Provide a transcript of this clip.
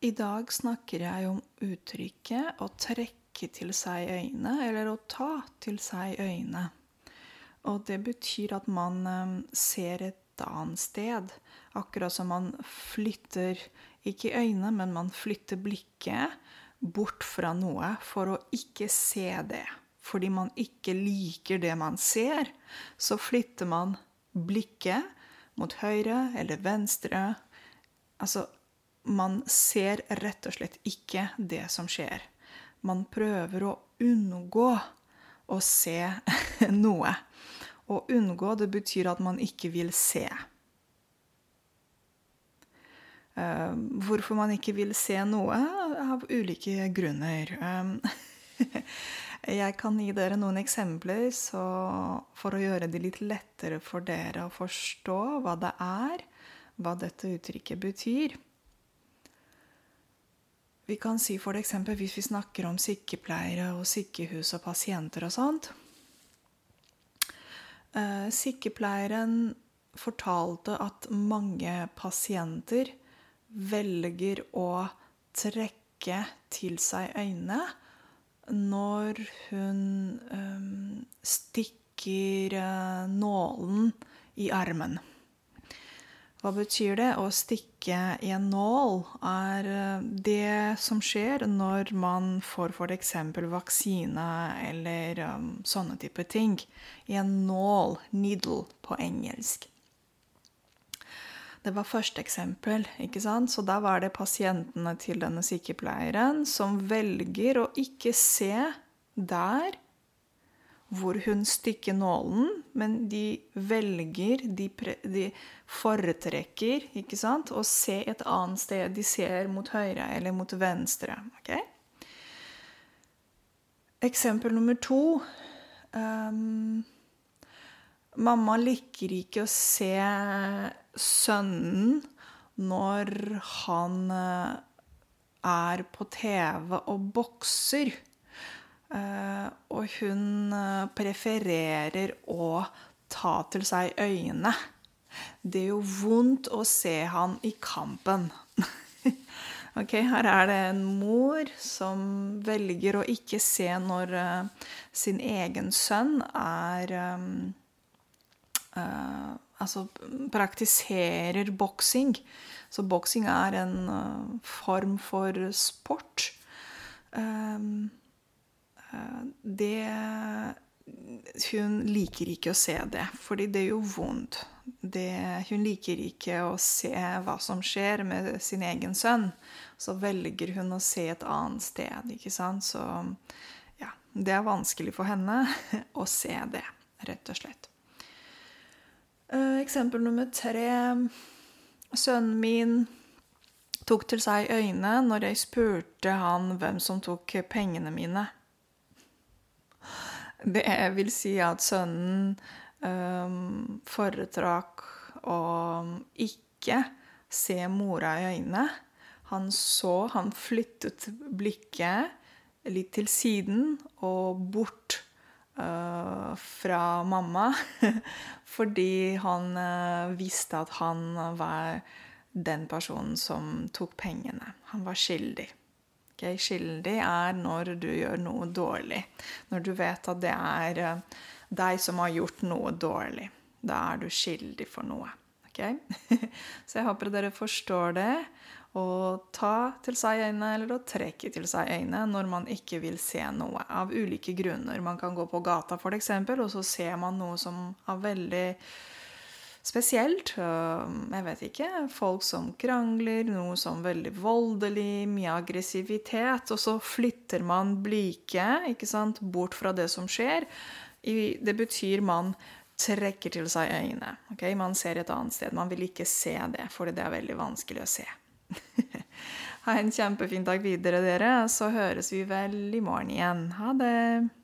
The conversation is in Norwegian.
I dag snakker jeg om uttrykket å trekke til seg øyne' eller å ta til seg øyne'. Og det betyr at man eh, ser et annet sted. Akkurat som man flytter ikke øynene, men man flytter blikket bort fra noe for å ikke se det. Fordi man ikke liker det man ser, så flytter man blikket mot høyre eller venstre. Altså man ser rett og slett ikke det som skjer. Man prøver å unngå å se noe. Å unngå, det betyr at man ikke vil se. Uh, hvorfor man ikke vil se noe? Av ulike grunner. Um, jeg kan gi dere noen eksempler for å gjøre det litt lettere for dere å forstå hva det er, hva dette uttrykket betyr. Vi kan si f.eks. hvis vi snakker om sykepleiere og sykehus og pasienter og sånt. Eh, sykepleieren fortalte at mange pasienter velger å trekke til seg øynene når hun um, stikker uh, nålen i armen. Hva betyr det? Å stikke i en nål er eh, det som skjer når man får f.eks. vaksine eller um, sånne type ting. I en nål, needle på engelsk. Det var første eksempel. ikke sant? Så da var det pasientene til denne sykepleieren som velger å ikke se der hvor hun stikker nålen, men de velger, de, de foretrekker, ikke sant, å se et annet sted. De ser mot høyre eller mot venstre. Okay? Eksempel nummer to. Um, mamma liker ikke å se sønnen når han eh, er på TV og bokser. Eh, og hun eh, prefererer å ta til seg øynene. Det jo vondt å se han i kampen. ok, Her er det en mor som velger å ikke se når uh, sin egen sønn er um, uh, Altså praktiserer boksing. Så boksing er en uh, form for sport. Um, det Hun liker ikke å se det, fordi det jo vondt. Det, hun liker ikke å se hva som skjer med sin egen sønn. Så velger hun å se et annet sted, ikke sant. Så ja, det er vanskelig for henne å se det, rett og slett. Eh, eksempel nummer tre. Sønnen min tok til seg øynene når jeg spurte han hvem som tok pengene mine. Det vil si at sønnen um, foretrakk å ikke se mora i øynene. Han så Han flyttet blikket litt til siden og bort uh, fra mamma. fordi han uh, visste at han var den personen som tok pengene. Han var skyldig. Okay? Skyldig er når du gjør noe dårlig. Når du vet at det er eh, deg som har gjort noe dårlig. Da er du skyldig for noe. Okay? Så jeg håper dere forstår det. Å ta til seg øynene eller å trekke til seg øynene når man ikke vil se noe. Av ulike grunner. Man kan gå på gata, f.eks., og så ser man noe som er veldig spesielt. Jeg vet ikke. Folk som krangler, noe som veldig voldelig, mye aggressivitet. Og så flytter man blikket bort fra det som skjer. Det betyr man trekker til seg øynene. Okay? Man ser et annet sted. Man vil ikke se det, for det er veldig vanskelig å se. ha en kjempefin dag videre, dere. Så høres vi vel i morgen igjen. Ha det.